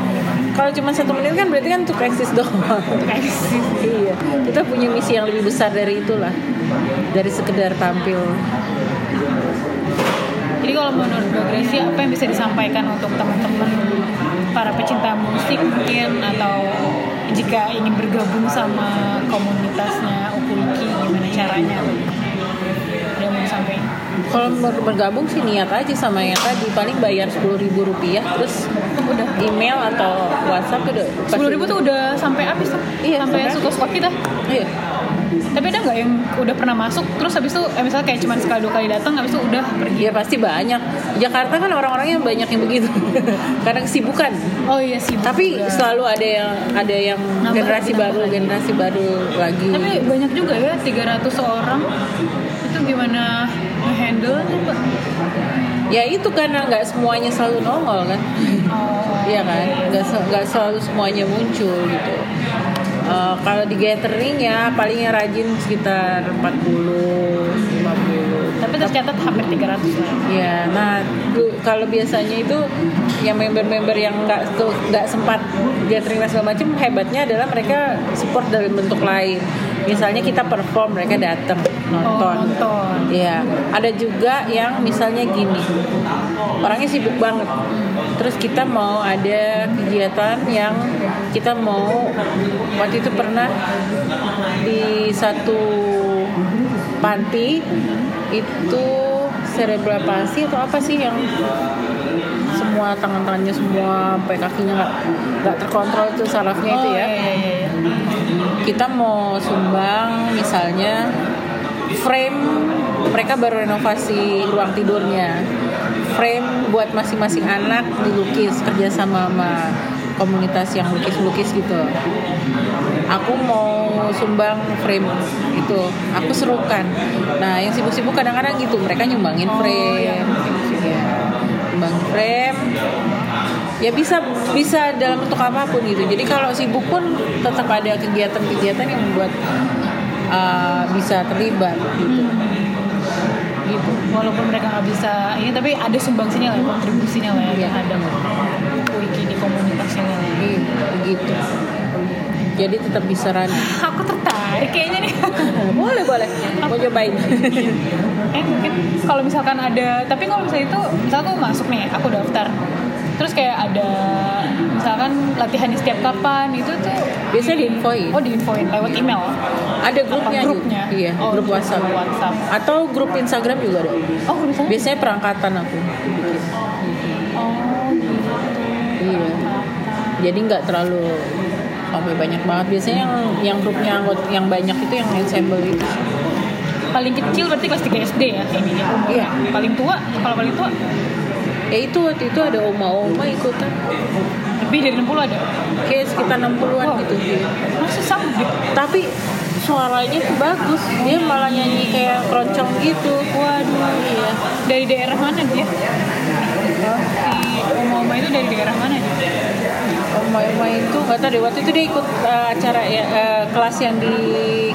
kalau cuma satu menit kan berarti kan untuk eksis doang Eksis. iya kita punya misi yang lebih besar dari itulah dari sekedar tampil Jadi kalau menurut Mbak Gracia apa yang bisa disampaikan untuk teman-teman para pecinta musik mungkin atau jika ingin bergabung sama komunitasnya Ukuliki gimana caranya? Ada yang mau disampaikan? Kalau ber- bergabung sih niat aja sama yang tadi paling bayar sepuluh ribu rupiah terus Udah. email atau WhatsApp udah Sepuluh ribu tuh udah sampai habis tuh, Iya, sampai sampai suka-suka kita. iya Tapi ada nggak yang udah pernah masuk terus habis itu eh, misalnya kayak cuma sekali dua kali datang habis itu udah pergi? Ya pasti banyak. Jakarta kan orang-orangnya banyak yang begitu. <laughs> Karena kesibukan. Oh iya sih. Tapi juga. selalu ada yang ada yang Nambah generasi lagi, baru, nambah lagi. generasi baru lagi. Tapi banyak juga ya 300 orang itu gimana handle Pak? ya itu karena nggak semuanya selalu nongol kan. Oh. Iya kan? Nggak nggak selalu semuanya muncul gitu. Eh, kalau di gathering ya palingnya rajin sekitar 40 50 Tapi tercatat hampir 300 lah. Ya, nah kalau biasanya itu yang member-member yang nggak tuh nggak sempat gathering dan segala macam hebatnya adalah mereka support dalam bentuk lain misalnya kita perform mereka datang nonton Oh, nonton. Iya, ada juga yang misalnya gini, orangnya sibuk banget. Terus kita mau ada kegiatan yang kita mau waktu itu pernah di satu panti itu cerebral palsy atau apa sih yang semua tangan-tangannya semua sampai kakinya nggak nggak terkontrol itu sarafnya itu ya iya, iya, iya. kita mau sumbang misalnya frame mereka baru renovasi ruang tidurnya. Frame buat masing-masing anak dilukis kerjasama sama komunitas yang lukis-lukis gitu. Aku mau sumbang frame itu. Aku serukan. Nah yang sibuk-sibuk kadang-kadang gitu. Mereka nyumbangin frame. ya, nyumbangin frame. Ya bisa bisa dalam bentuk apa pun gitu. Jadi kalau sibuk pun tetap ada kegiatan-kegiatan yang membuat uh, bisa terlibat gitu. Gitu. Walaupun mereka nggak bisa ini tapi ada sumbangsinya lah kontribusinya lah ya Iya. terhadap wiki di komunitasnya lah. Iya, begitu. Jadi tetap bisa run. <laughs> Aku tertarik kayaknya nih. <laughs> Boleh boleh. Mau cobain. <laughs> Eh mungkin kalau misalkan ada tapi kalau misalnya itu misal aku masuk nih aku daftar terus kayak ada misalkan latihan di setiap kapan itu tuh biasanya diinfoin? Oh diinfoin lewat email. Ada grupnya, Apa grupnya? juga. iya Oh, grup grup WhatsApp. WhatsApp. atau grup Instagram juga ada? Oh kalau misalnya biasanya perangkatan aku. Bikin. oh gitu. Iya. Jadi nggak terlalu sampai banyak banget. Biasanya yang yang grupnya yang banyak itu yang ensemble itu paling kecil berarti kelas 3 SD ya ininya Iya. paling tua kalau paling tua ya itu waktu itu ada oma-oma ikutan. Lebih dari 60 ada? Kayak sekitar 60-an Wow. gitu. dia masa sama gitu tapi suaranya tuh bagus. Dia malah nyanyi kayak keroncong gitu. Waduh iya. Dari daerah mana dia? Si oma-oma itu dari daerah mana dia? Oma-oma itu nggak tahu deh. Waktu itu dia ikut uh, acara ya, uh, kelas yang di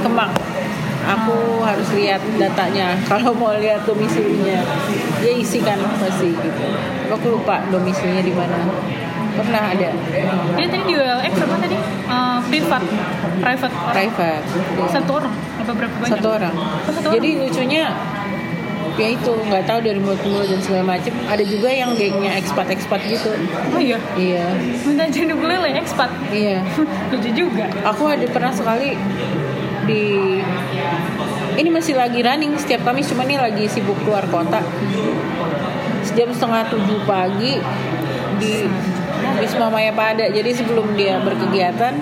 Kemang aku harus lihat datanya. <laughs> Kalau mau lihat domisilinya dia isi kan pasti gitu. Aku lupa domisilinya di mana. Pernah ada. Dia tadi di ULX apa tadi? Eh, privat. Private. Orang. private. Satu orang. Apa berapa banyak? Satu orang. Oh, satu jadi lucunya ya itu nggak tahu dari mulut mulut dan segala macem. Ada juga yang gengnya ekspat ekspat gitu. Oh iya? Iya. Minta jadi ukulele ekspat iya. <laughs> Lucu juga. Aku ada pernah sekali di ini masih lagi running setiap kami cuma ini lagi sibuk keluar kota. Jam setengah tujuh pagi di Wisma Maya Pada jadi sebelum dia berkegiatan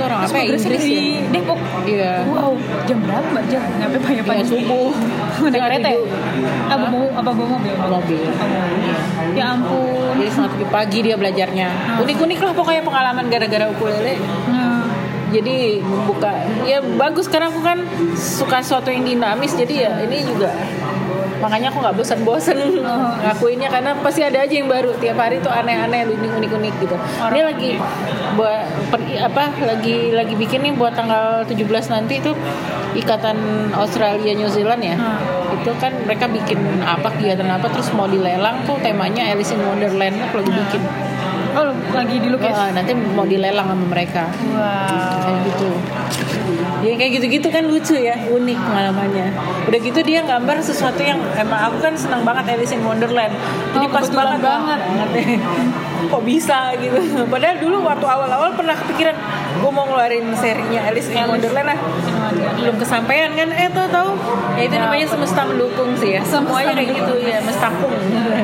itu orang apa ya Inggris di ya? Depok. Iya. Wow jam berapa mbak? Jam nyampe Iya, pagi subuh. <laughs> Naik kereta ya? apa Hah? mau apa bawa mobil? Mobil. Ya ampun. Jadi setengah tujuh pagi dia belajarnya. Unik-unik lah pokoknya pengalaman gara-gara ukulele. Nah, jadi membuka ya bagus. Karena aku kan suka sesuatu yang dinamis jadi ya ini juga. Makanya aku nggak bosan-bosan <laughs> ngakuinnya. Karena pasti ada aja yang baru. Tiap hari tuh aneh-aneh unik-unik gitu. Ini lagi buat per- apa lagi lagi bikin nih buat tanggal 17 nanti itu ikatan Australia New Zealand ya. Itu kan mereka bikin apa kegiatan apa terus mau dilelang tuh temanya Alice in Wonderland aku lagi bikin oh lagi dilukis Wah, nanti mau dilelang sama mereka. Wow. Kayak gitu. Ya kayak gitu-gitu kan lucu ya unik pengalamannya. Udah gitu dia gambar sesuatu yang emang aku kan senang banget Alice in Wonderland. Jadi Oh, pas kebetulan banget banget. <laughs> Kok bisa gitu? Padahal dulu waktu awal-awal pernah kepikiran gue mau ngeluarin serinya Alice in Wonderland lah. Belum kesampaian kan? Eh tau tau. Ya itu namanya semesta mendukung sih ya. Semuanya kayak gitu ya mestakung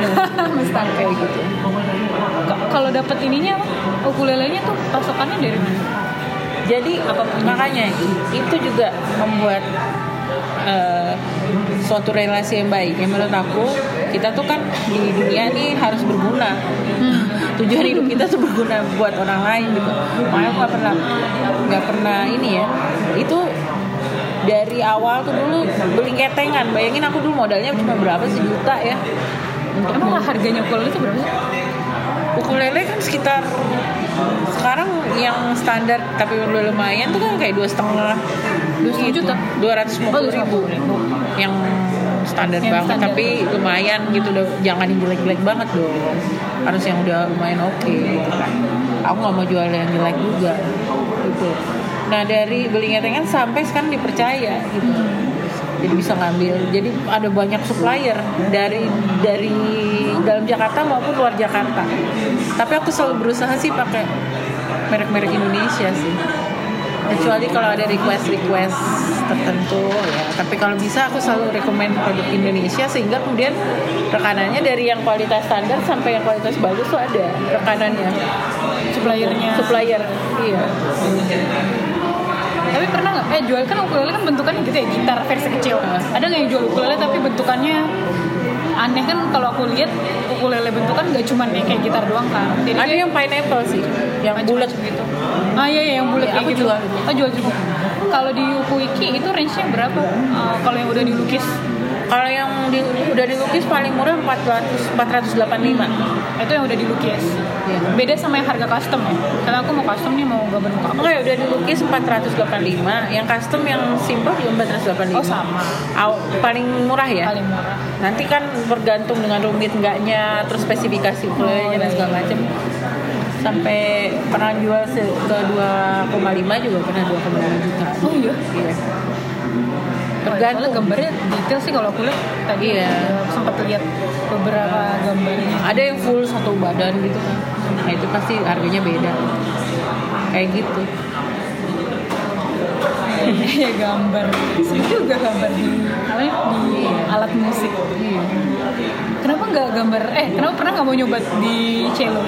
<laughs> mestak kayak gitu kalau dapat ininya apa? ukulelenya tuh pasokannya dari mana Jadi makanya itu juga membuat eh, suatu relasi yang baik. Yang menurut aku kita tuh kan di dunia ini harus berguna. Tujuan hidup kita tuh berguna buat orang lain gitu. Makanya aku nggak pernah nggak pernah ini ya. Itu dari awal tuh dulu beli ketengan. Bayangin aku dulu modalnya cuma berapa sejuta ya. Untuk emang harganya ukulele itu berapa sih ukulele kan sekitar sekarang yang standar tapi udah lumayan tuh kan kayak dua setengah Dua setengah juta? dua ratus lima puluh ribu. yang standar Yang banget standar. tapi lumayan gitu loh jangan yang jelek-jelek banget dong. Harus yang udah lumayan oke. Gitu kan aku nggak mau jual yang jelek juga gitu. Nah dari beli ngetengan sampai sekarang dipercaya gitu jadi bisa ngambil. Jadi ada banyak supplier dari dari dalam Jakarta maupun luar Jakarta. Tapi aku selalu berusaha sih pakai merek-merek Indonesia sih. Kecuali kalau ada request request tertentu ya. Tapi kalau bisa aku selalu rekomend produk Indonesia sehingga kemudian rekanannya dari yang kualitas standar sampai yang kualitas bagus tuh ada rekanannya. Suppliernya. Supplier iya tapi pernah nggak? Eh jual kan ukulele kan bentukannya gitu ya gitar versi kecil. Ada nggak yang jual ukulele tapi bentukannya aneh? Kan kalau aku lihat ukulele bentukan nggak cuma kayak gitar doang kan jadi ada yang pineapple sih yang bulat. gitu. Ah iya iya yang bulat Iya, kayak aku gitu. jual. oh jual juga. Kalau di Ukuiki itu range nya berapa? Eh, kalau yang udah dilukis kalau yang di, udah dilukis paling murah 400 485 itu yang udah dilukis Iya. beda sama yang harga custom ya karena aku mau custom nih mau gambar muka aku Oke, udah dilukis 485. Yang custom yang simple juga 485. oh sama Aw- paling murah ya? paling murah Nanti kan bergantung dengan rumit enggaknya, terus spesifikasi ukulelenya dan segala macam. Sampai pernah jual ke 2,5 juga pernah 2,5 juta. oh iya Iya. Tergantung. gambarnya detail sih kalau aku lihat tadi Iya. eh, sempat lihat beberapa gambarnya Ada yang full satu badan gitu kan. Nah, itu pasti harganya beda. Kayak gitu. <laughs> ya gambar seru juga gambar di apa ya di alat musik Iya. kenapa nggak gambar eh kenapa pernah nggak mau nyoba di cello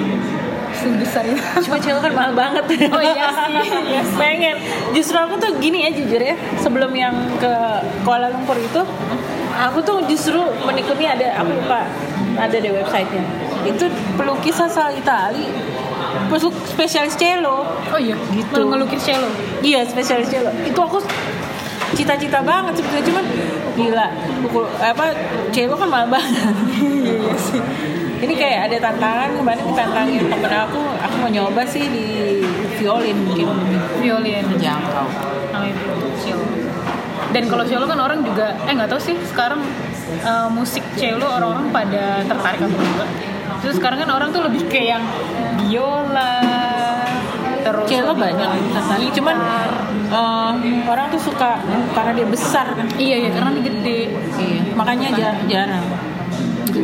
sebesar itu Cuma cello kan mahal banget. Oh iya sih, iya sih. Pengen. Justru aku tuh gini ya jujur ya. Sebelum yang ke Kuala Lumpur itu, aku tuh justru menekuni ada aku lupa ada di websitenya. Itu pelukis asal Itali, peluk spesialis cello. oh iya Gitu. Ngelukis cello Iya spesialis cello. Itu aku cita-cita banget sebetulnya cuman gila pukul apa cello kan mahal banget <laughs> iya sih ini kayak ada tantangan kemarin ditantangin temen aku aku mau nyoba sih di violin mungkin. Violin. Cello. Dan kalau cello kan orang juga eh nggak tahu sih sekarang eh, musik cello orang-orang pada tertarik atau enggak terus sekarang kan orang tuh lebih ke yang biola terus cello banyak. tertarik cuman eh, orang tuh suka karena dia besar. Kan iya iya karena dia gede. Iya makanya jar- jarang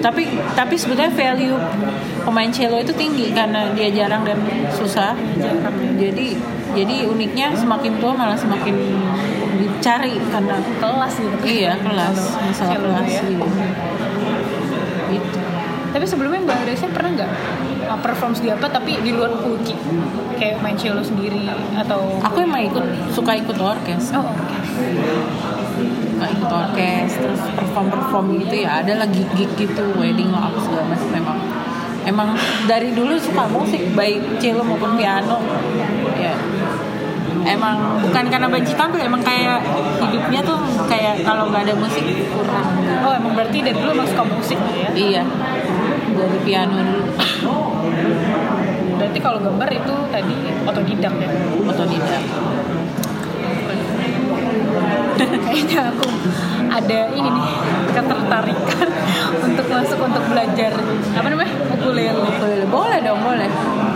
tapi tapi sebenarnya value pemain cello itu tinggi karena dia jarang dan susah. Jadi jadi uniknya semakin tua malah semakin dicari karena kelas gitu. Iya kelas. Masalah cello kelas ya. iya. gitu. Tapi sebelumnya mbak Gracia pernah nggak uh, perform di apa tapi di luar Ukuki kayak main cello sendiri atau aku emang ikut suka ikut orkes. Oh oke suka ikut orkes terus perform perform gitu ya ada lah gig gig gitu wedding lah apa segala macam. Memang emang dari dulu suka musik baik cello maupun piano. Ya. Emang bukan karena benci tampil emang kayak hidupnya tuh kayak kalau nggak ada musik kurang. Oh emang berarti dari dulu emang suka musik ya? Iya. Dari piano dulu. Berarti kalau gambar itu tadi otodidak ya? Otodidak kayaknya aku ada ini nih ketertarikan <laughs> untuk masuk untuk belajar apa namanya? Ukulele. Ukulele. boleh dong boleh.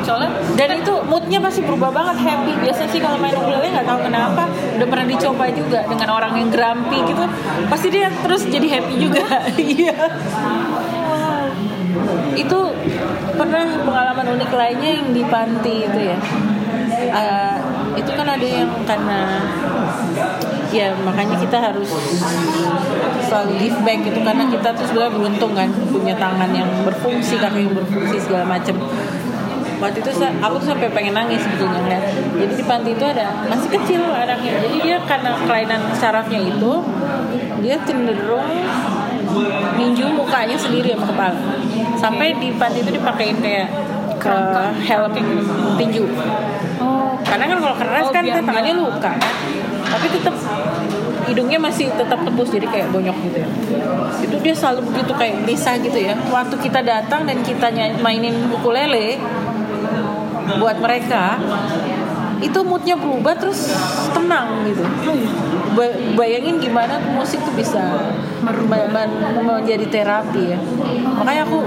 Soalnya dan itu moodnya pasti berubah banget happy. Biasanya sih kalau main ukulele nggak tahu kenapa udah pernah dicoba juga dengan orang yang grumpy gitu pasti dia terus jadi happy juga. <laughs> Iya. Itu pernah pengalaman unik lainnya yang di panti itu ya? Eh, itu kan ada yang karena ya makanya kita harus selalu give back gitu karena kita tuh sebenarnya beruntung kan punya tangan yang berfungsi kaki yang berfungsi segala macam waktu itu aku tuh sampai pengen nangis sebetulnya ngeliat. Jadi di panti itu ada masih kecil anaknya jadi dia karena kelainan sarafnya itu dia cenderung ninju mukanya sendiri sama kepala. Sampai di panti itu dipakein kayak ke helm tinju. Oh. Karena kan kalau keras Oh, kan tangannya luka kan tapi tetap hidungnya masih tetap tembus jadi kayak bonyok gitu ya. Itu dia selalu begitu kayak bisa gitu ya. Waktu kita datang dan kita mainin ukulele buat mereka itu moodnya berubah terus tenang gitu. Ba- bayangin gimana musik tuh bisa men- men- menjadi terapi ya. Makanya aku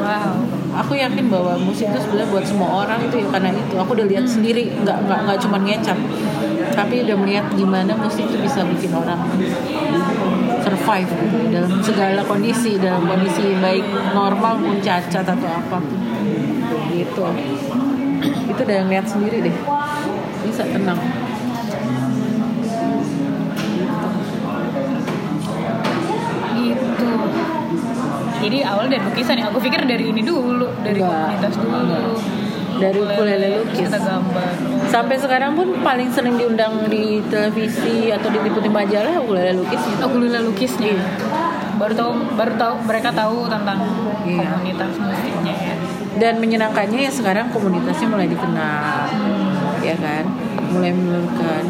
aku yakin bahwa musik itu sebenarnya buat semua orang itu ya karena itu. Aku udah lihat sendiri nggak nggak nggak cuma ngecap tapi udah melihat gimana musik itu bisa bikin orang survive gitu, dalam segala kondisi dalam kondisi baik normal pun cacat atau apa. Gitu. Itu udah ngeliat sendiri deh. Bisa tenang. Gitu. Jadi awal dari lukisan ya? Aku pikir dari ini dulu dari Enggak. komunitas dulu. Enggak. Dari ukulele lukis. kita gambar sampai sekarang pun paling sering diundang di televisi atau diliputi majalah ukulele lukis gitu. ukulele lukisnya Iya. baru tahu baru tahu mereka tahu tentang Iya. komunitas musiknya ya dan menyenangkannya ya sekarang komunitasnya mulai dikenal ya kan mulai menurunkan.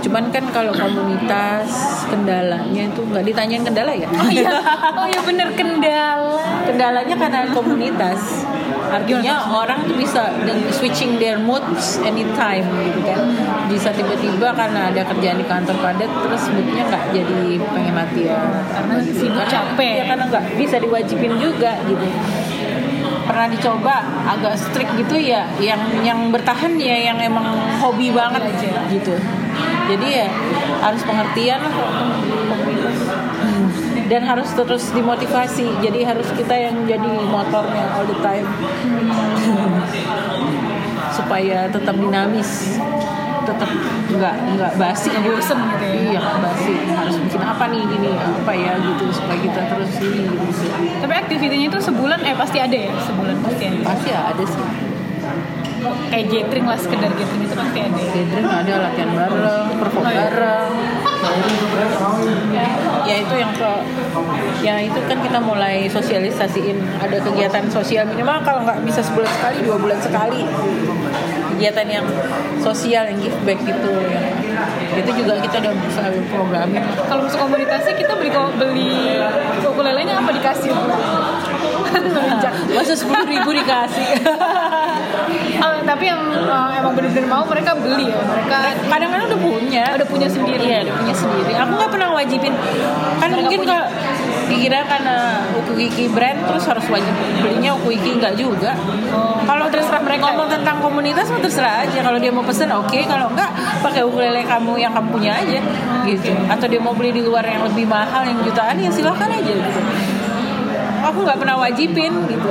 Cuman kan kalau komunitas kendalanya itu nggak ditanyain kendala ya? Oh iya. <laughs> Oh iya bener kendala. Kendalanya karena komunitas. Artinya orang tuh bisa switching their moods anytime gitu kan. Bisa tiba-tiba karena ada kerjaan di kantor padat terus moodnya nggak jadi pengen latihan. Karena sibuk capek. ya, karena nggak bisa diwajibin juga gitu pernah dicoba agak strict gitu ya yang yang bertahan ya yang emang hobi banget Iya, gitu. Jadi ya harus pengertian lah. Hmm. dan harus terus dimotivasi jadi harus kita yang jadi motornya all the time. Supaya tetap dinamis tetap nggak nggak basi Nggak bosen gitu ya. iya. Nggak basi. Harus bikin apa nih gini apa ya gitu supaya kita terus ini gitu. Tapi aktivitinya itu sebulan eh pasti ada ya? Sebulan pasti ada. Pasti ada sih. Kayak gathering lah sekedar gathering itu pasti ada ya? Gathering ada latihan bareng perform Oh, iya. bareng. Ya itu yang ke ya itu kan kita mulai sosialisasiin. Ada kegiatan sosial minimal kalau nggak bisa sebulan sekali dua bulan sekali kegiatan yang sosial yang give back gitu. Yang itu juga kita udah selalu programin. Kalau masuk komunitasnya kita beli beli ukulelenya apa dikasih? <laughs> Masa sepuluh ribu dikasih. <laughs> Oh, tapi yang uh, emang bener-bener mau mereka beli ya. Mereka kadang-kadang udah punya. Udah punya sendiri. Iya, udah punya sendiri. Aku nggak pernah wajibin. Kan mungkin kalau dikira karena Ukuyiki brand terus harus wajib belinya Ukuyiki nggak juga. Oh, Kalau terserah mereka ngomong tentang komunitas mah terserah aja. Kalau dia mau pesen oke, kalau enggak pakai ukulele kamu yang kamu punya aja gitu. Atau dia mau beli di luar yang lebih mahal yang jutaan ya silakan aja gitu. Aku nggak pernah wajibin gitu.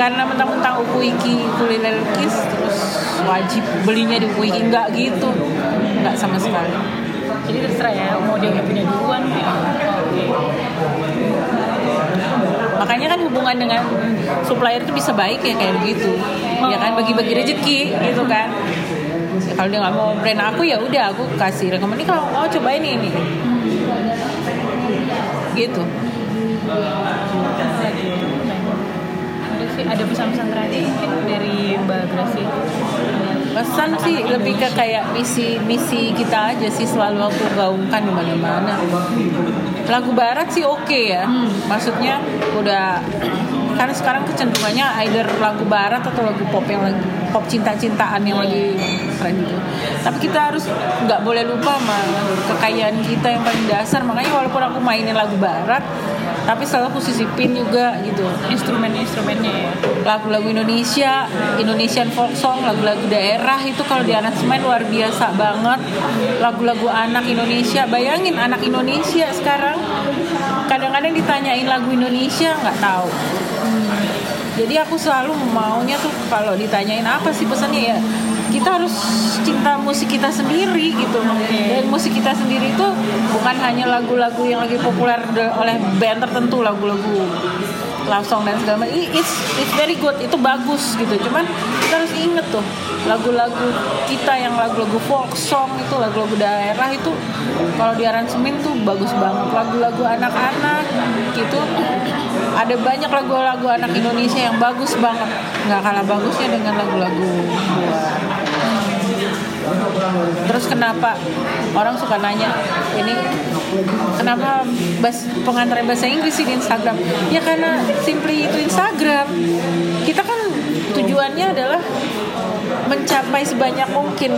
Karena mentang-mentang Ukuiki ukulele lukis terus wajib belinya di Ukuiki enggak gitu. Enggak sama sekali. Jadi terserah ya mau dia udah punya duluan ya Makanya kan hubungan dengan supplier itu bisa baik ya kayak begitu. Ya kan bagi-bagi rezeki gitu kan. Ya, kalau dia nggak mau brand aku ya udah aku kasih rekomendasi kalau mau cobain ini. Gitu. ada pesan-pesan terakhir mungkin dari Mbak Gracia Pesan sih lebih ke kayak misi misi kita aja sih selalu aku gaungkan di mana-mana. Lagu barat sih oke ya. Maksudnya udah karena sekarang kecenderungannya either lagu barat atau lagu pop yang lagi pop cinta-cintaan yang lagi tren gitu. Tapi kita harus nggak boleh lupa sama kekayaan kita yang paling dasar. Makanya walaupun aku mainin lagu barat, tapi selalu aku sisipin juga gitu. Instrumen-instrumennya ya. Lagu-lagu Indonesia, Indonesian folk song, lagu-lagu daerah itu kalau di aransemen luar biasa banget. Lagu-lagu anak Indonesia, bayangin anak Indonesia sekarang kadang-kadang ditanyain lagu Indonesia nggak tahu. Jadi aku selalu maunya tuh kalau ditanyain apa sih pesannya ya kita harus cinta musik kita sendiri gitu. Dan musik kita sendiri itu bukan hanya lagu-lagu yang lagi populer oleh band tertentu, lagu-lagu love song dan segala macam. It's it's very good, itu bagus gitu. Cuman kita harus inget tuh lagu-lagu kita yang lagu-lagu folk song itu lagu-lagu daerah itu kalau di aransemen tuh bagus banget. Lagu-lagu anak-anak gitu ada banyak lagu-lagu anak Indonesia yang bagus banget. Nggak kalah bagusnya dengan lagu-lagu luar. Terus kenapa orang suka nanya ini kenapa bas pengantar bahasa Inggris di Instagram? Ya karena simply itu Instagram. Kita kan tujuannya adalah mencapai sebanyak mungkin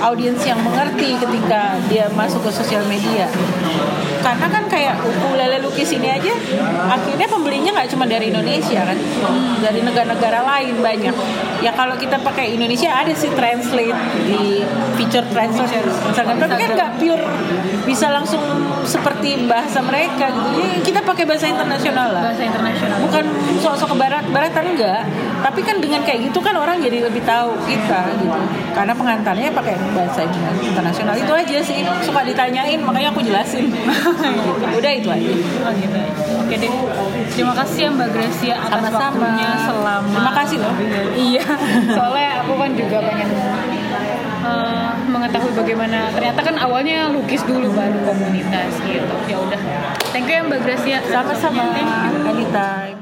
audiens yang mengerti ketika dia masuk ke sosial media karena kan kayak ukulele lukis ini aja akhirnya pembelinya nggak cuma dari Indonesia kan. Dari negara-negara lain banyak. Ya kalau kita pakai Indonesia ada sih translate di feature translate misalkan. Tapi kan nggak pure bisa langsung seperti bahasa mereka gitu. Kita pakai bahasa internasional lah. Bahasa internasional. Bukan sok-sok ke barat baratan enggak tapi kan dengan kayak gitu kan orang jadi lebih tahu kita gitu karena pengantarnya pakai bahasa internasional itu aja sih suka ditanyain makanya aku jelasin <laughs> udah itu aja Oh gitu. Oke deh. Terima kasih ya Mbak Gracia atas Sama-sama. waktunya selama. Terima kasih loh. Iya. Soalnya aku kan juga pengen eh, mengetahui bagaimana ternyata kan awalnya lukis dulu baru komunitas gitu. Ya udah. Thank you ya Mbak Gracia. sama-sama. Anita